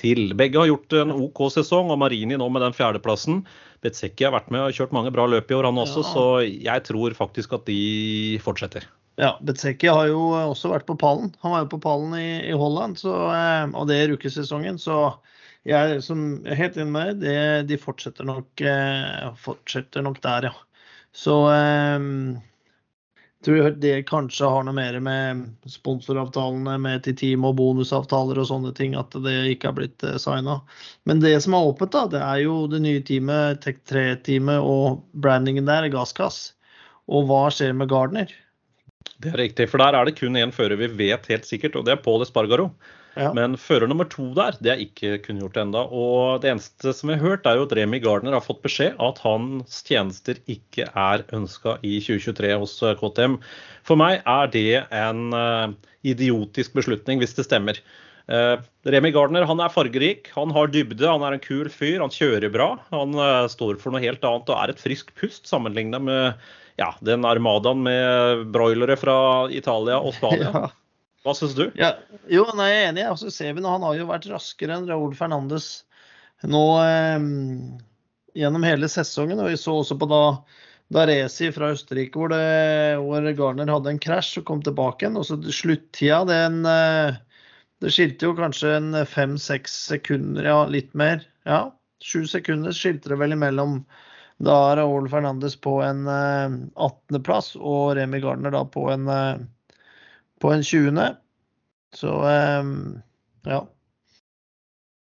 til. Begge har gjort en OK sesong, og Marini nå med den fjerdeplassen. Bezzecchi har vært med og kjørt mange bra løp i år, han også, ja. så jeg tror faktisk at de fortsetter. Ja, Betsecki har jo også vært på pallen. Han var jo på pallen i, i Holland, så, eh, og det er rukesesongen, Så jeg, som, er helt enig med deg, de fortsetter nok, eh, fortsetter nok der, ja. Så eh, tror det kanskje har noe mer med sponsoravtalene med til team og bonusavtaler og sånne ting, at det ikke har blitt eh, signa. Men det som er åpent, da, det er jo det nye teamet, Tech 3-teamet og brandingen der, Gasskass. Og hva skjer med Gardner? Det er riktig, for der er det kun én fører vi vet helt sikkert, og det er Paul Espargaro. Ja. Men fører nummer to der, det er ikke kunngjort ennå. Og det eneste som vi har hørt, er jo at Remi Gardner har fått beskjed at hans tjenester ikke er ønska i 2023 hos eh, KTM. For meg er det en uh, idiotisk beslutning, hvis det stemmer. Uh, Remi Gardner han er fargerik, han har dybde, han er en kul fyr, han kjører bra. Han står for noe helt annet og er et friskt pust sammenlignet med ja, den armadaen med broilere fra Italia og Spania. Ja. Hva syns du? Ja, jo, nei, jeg er enig. Og så ser vi nå, Han har jo vært raskere enn Raúl Fernandes nå eh, gjennom hele sesongen. og Vi så også på da, da fra Østerrike hvor, det, hvor Garner hadde en krasj og kom tilbake igjen. og så Sluttida den, eh, Det skilte jo kanskje en fem-seks sekunder, ja, litt mer. Ja, sju sekunder skilte det vel imellom da Raúl Fernandes på en eh, 18.-plass og Remi Gardner da på en eh, på en 20. Så um, ja.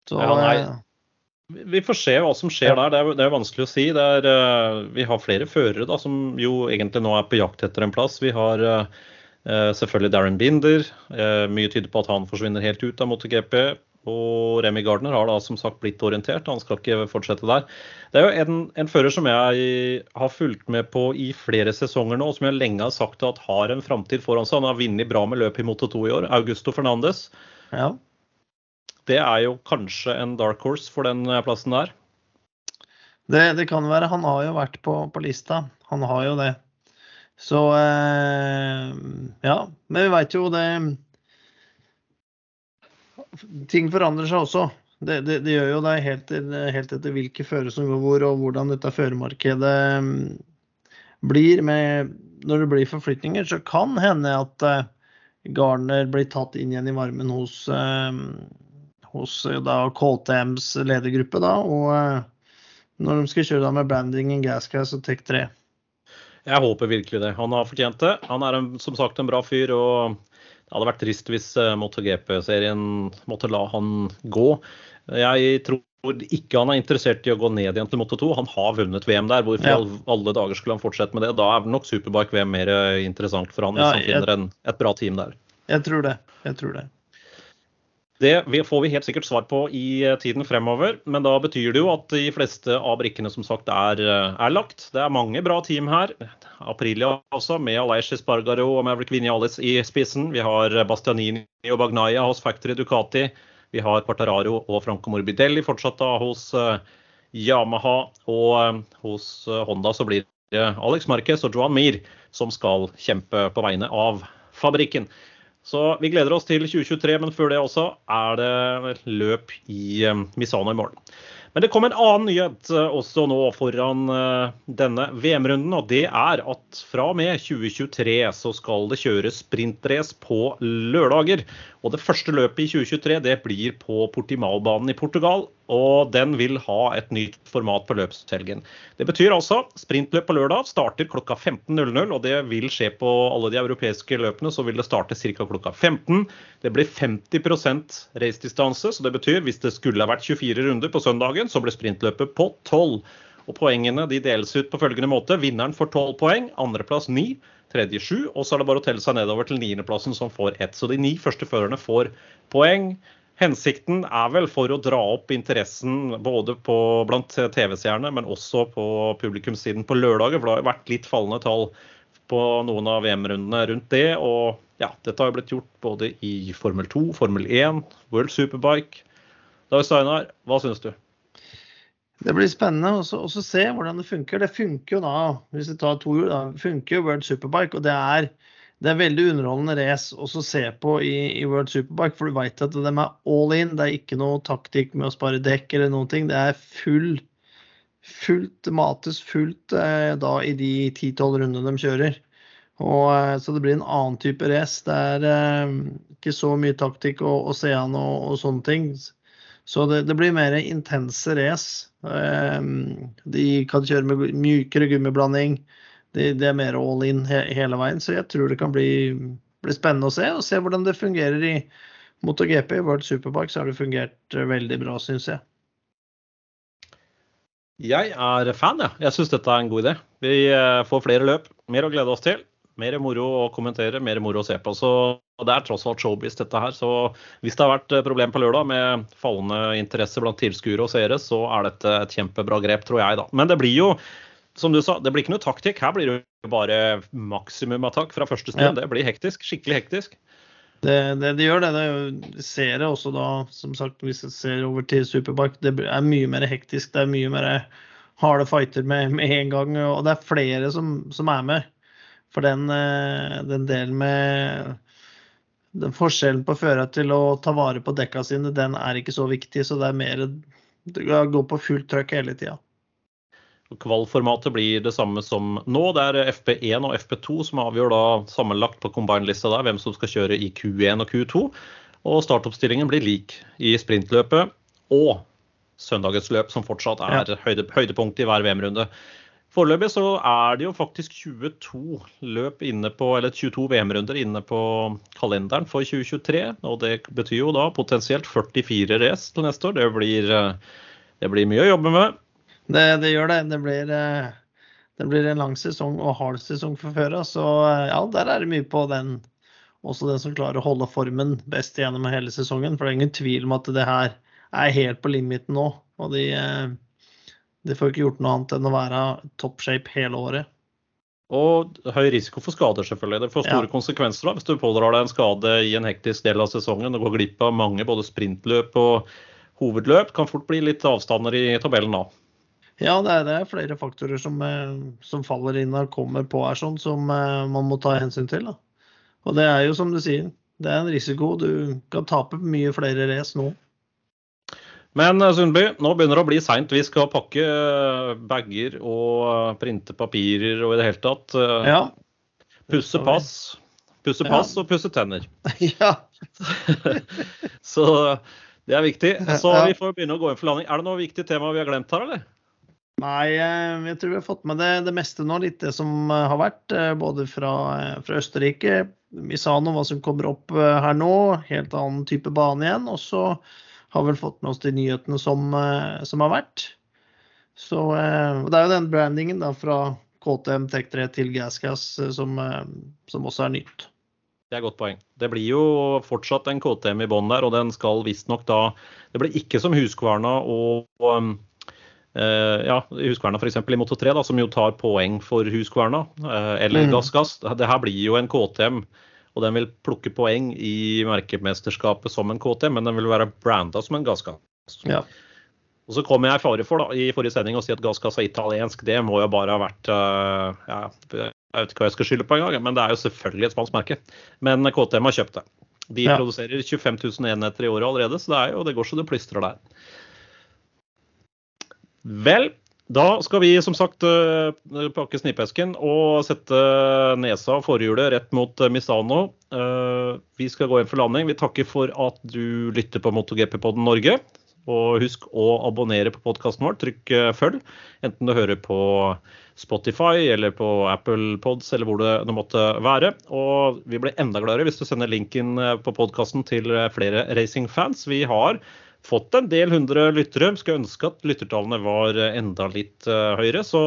Så, ja, nei. Eh, vi får se hva som skjer der. Det er, det er vanskelig å si. Er, uh, vi har flere førere da, som jo egentlig nå er på jakt etter en plass. Vi har uh, selvfølgelig Darren Binder. Mye tyder på at han forsvinner helt ut av MotoGP. Og Remy Gardner har da som sagt blitt orientert, han skal ikke fortsette der. Det er jo en, en, fører som jeg har fulgt med på i flere sesonger nå, og som jeg lenge har sagt at har en framtid foran seg. Han har vunnet bra med løp i Moto 2 i år. Augusto Fernandes. Ja. Det er jo kanskje en dark horse for den plassen der. Det, det kan være. Han har jo vært på, på lista. Han har jo det. Så eh, ja. Men vi veit jo det ting forandrer seg også. Det, det, det gjør jo det helt, helt etter hvilke føre som går hvor, og hvordan dette førermarkedet mm, blir. Med, når det blir forflytninger, så kan hende at uh, Garner blir tatt inn igjen i varmen hos, uh, hos uh, da, KTMs ledergruppe. Da, og når de skal kjøre da med branding, gasgas og Tech 3. Jeg håper virkelig det. Han har fortjent det. Han er en, som sagt en bra fyr. og Det hadde vært trist hvis eh, MotoGP-serien måtte la han gå. Jeg tror ikke han er interessert i å gå ned igjen til Moto 2. Han har vunnet VM der. Hvorfor i Ja. alle dager skulle han fortsette med det? Da er nok Superbike-VM mer eh, interessant for han hvis Ja, han jeg- finner en, et bra team der. Jeg tror det. Jeg tror det. Det får vi helt sikkert svar på i eh, tiden fremover, men da betyr det jo at de fleste av brikkene som sagt er, eh, er lagt. Det er mange bra team her. Aprilia også, med Aleish Espargaro og Maverick Vinales i spissen. Vi har Bastianini og Bagnaia hos Factory Ducati. Vi har Quartararo og Franco Morbidelli fortsatt da hos eh, Yamaha. Og eh, hos eh, Honda så blir det Alex Marquez og Joan Mir som skal kjempe på vegne av fabrikken. Så vi gleder oss til 2023, men før det også er det løp i eh, Misano i morgen. Men det kom en annen nyhet eh, også nå foran eh, denne VM-runden, og det er at fra og med 2023 så skal det kjøres sprintrace på lørdager. Og det første løpet i 2023 det blir på Portimao-banen i Portugal, og den vil ha et nytt format på løpshelgen. Det betyr altså sprintløp på lørdag starter klokka 15.00, og det vil skje på alle de europeiske løpene. Så vil det starte ca. klokka 15. Det blir 50% racedistanse, så det betyr hvis det skulle ha vært 24 runder på søndagen, så blir sprintløpet på 12. Og Poengene de deles ut på følgende måte. Vinneren får 12 poeng, andreplass 9, tredje sju. og så er det bare å telle seg nedover til niendeplassen som får ett. Så de ni første førerne får poeng. Hensikten er vel for å dra opp interessen både på, blant TV-seerne, men også på publikumssiden på lørdager. For det har vært litt fallende tall på noen av VM-rundene rundt det. Og ja, dette har jo blitt gjort både i Formel 2, Formel 1, World Superbike. Dag Steinar, hva syns du? Det blir spennende å se hvordan det funker. Det funker jo da, hvis vi tar to hjul, da, funker jo World Superbike. Og det er, det er veldig underholdende race å se på i, i World Superbike, for du veit at de er all in. Det er ikke noe taktikk med å spare dekk eller noen ting. Det er full, fullt mates fullt eh, da i de 10-12 rundene de kjører. Og, eh, så det blir en annen type race. Det er eh, ikke så mye taktikk å, å se an og, og sånne ting. Så det, det blir mer intense race. Um, de kan kjøre med mykere gummiblanding. Det, det er mer all in he, hele veien. Så jeg tror det kan bli, bli spennende å se. Og se hvordan det fungerer i MotoGP. I World Superbike så har det fungert eh, veldig bra, syns jeg. Jeg er fan, jeg. Jeg syns dette er en god idé. Vi eh, får flere løp. Mer å glede oss til. Mer moro å kommentere, mer moro å se på. Så det er tross alt showbiz, dette her. Så hvis det har vært eh, problem på lørdag med fallende interesse blant tilskuere og seere, så er dette et kjempebra grep, tror jeg, da. Men det blir jo, som du sa, det blir ikke noe taktikk. Her blir det jo bare maksimum attakk fra første stund. Ja. Det blir hektisk. Skikkelig hektisk. Det, det, det gjør det. det er det også da, som sagt, hvis jeg ser over til Superbike, det er mye mer hektisk. Det er mye mer harde fighter med, med en gang. Og det er flere som, som er med. For den, eh, den delen med den forskjellen på fører til å ta vare på dekka sine, den er ikke så viktig. Så det er mer å gå på fullt trøkk hele tida. Kvalformatet blir det samme som nå. Det er FP1 og FP2 som avgjør da sammenlagt på combine-lista der hvem som skal kjøre i Q1 og Q2. Og startoppstillingen blir lik i sprintløpet og søndagens løp, som fortsatt er høyde, høydepunkt i hver VM-runde. Foreløpig så er det jo faktisk 22 løp inne på, eller 22 VM-runder inne på kalenderen for 2023. Og det betyr jo da potensielt 44 race til neste år. Det blir, eh, det blir mye å jobbe med. Det, det gjør det. Det blir, eh, det blir en lang sesong og hard sesong for føra. Så eh, ja, der er det mye på den. Også den som klarer å holde formen best gjennom hele sesongen. For det er ingen tvil om at det her er helt på limiten nå. Og de, de får ikke gjort noe annet enn å være top shape hele året. Og høy risiko for skader, selvfølgelig. Det får store Ja. konsekvenser da, hvis du pådrar deg en skade i en hektisk del av sesongen og går glipp av mange både sprintløp og hovedløp. Kan fort bli litt avstander i tabellen da. Ja, det er, det er flere faktorer som, eh, som faller inn og kommer på her, sånn, som eh, man må ta hensyn til. Da. Og det er jo som du sier, det er en risiko. Du kan tape mye flere race nå. Men eh, Sundby, nå begynner det å bli seint. Vi skal pakke eh, bager og eh, printe papirer og i det hele tatt. Ja. Pusse pass. Pusse Ja. og pusse tenner. ja. Så det er viktig. Så Ja. vi får begynne å gå inn for landing. Er det noe viktig tema vi har glemt her, eller? Nei, jeg tror vi har fått med det, det meste nå. Litt det som har vært. Både fra, fra Østerrike, om hva som kommer opp her nå. Helt annen type bane igjen. Og så har vel fått med oss de nyhetene som, eh, som har vært. Så eh, Det er jo den brandingen da fra KTM Tech3 til GasGas eh, som, som også er nytt. Det er godt poeng. Det blir jo fortsatt en KTM i bånn der, og den skal visstnok da Det blir ikke som Huskvarna og, og um, eh, ja, Huskverna f.eks. i Moto 3, da, som jo tar poeng for Huskverna, uh, eller Mm. Gass Gass. Det her blir jo en KTM, og den vil plukke poeng i merkemesterskapet som en KTM, men den vil være branda som en Gass Gass. Ja. Og så kom jeg i fare for da, i forrige sending å si at gasskassa er italiensk. Det må jo bare ha vært uh, ja, Jeg vet ikke hva jeg skal skylde på engang, men det er jo selvfølgelig et spansk merke. Men KTM har kjøpt det. De Ja. produserer 25 000 enheter i året allerede, så det, er jo, det går så det plystrer der. Vel, da skal vi som sagt øh, pakke snipesken og sette nesa og forhjulet rett mot øh, Misano. Eh, Vi skal gå inn for landing. Vi takker for at du lytter på MotoGP-podden Norge. Og husk å abonnere på podkasten vår. Trykk eh, følg, enten du hører på Spotify eller på Apple Pods eller hvor det, nå måtte være. Og vi blir enda gladere hvis du sender linken eh, på podkasten til eh, flere racingfans. Vi har fått en del hundre lyttere. Skulle ønske at lyttertallene var eh, enda litt eh, høyere, så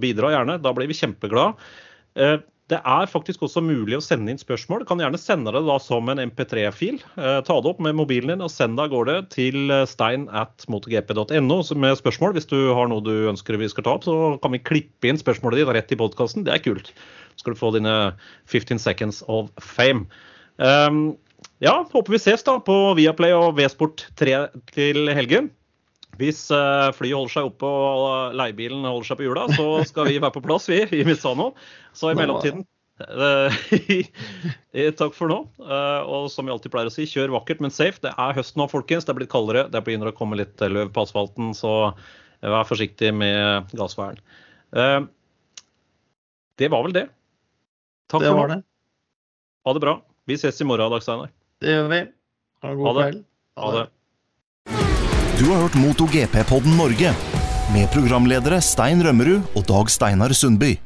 bidra gjerne. Da blir vi kjempeglade. Eh, Det er faktisk også mulig å sende inn spørsmål. Kan gjerne sende det da som en MP3-fil. Eh, ta det opp med mobilen din og send det av gårde til stein at motorgp.no med spørsmål. Hvis du har noe du ønsker vi skal ta opp, så kan vi klippe inn spørsmålet ditt rett i podkasten. Det er kult. Så skal du få dine 15 seconds of fame. Um, ja, håper vi ses da på Viaplay og V-Sport 3 til helgen. Hvis eh, flyet holder seg oppe og leiebilen holder seg på hjula, så skal vi være på plass, vi, i Misano. Så i mellomtiden eh, Takk for nå. Eh, og som vi alltid pleier å si, kjør vakkert, men safe. Det er høst nå, folkens. Det er blitt kaldere. Det begynner å komme litt løv på asfalten, så vær forsiktig med gassværen. Eh, det var vel det. Takk Det for var nå. det. Ha det bra. Vi ses i morgen, Dag Steinar. Det gjør vi. Ha en Ha god det. kveld. Ha det. Du har hørt MotoGP-podden Norge med programledere Stein Rømmerud og Dag Steinar Sundby.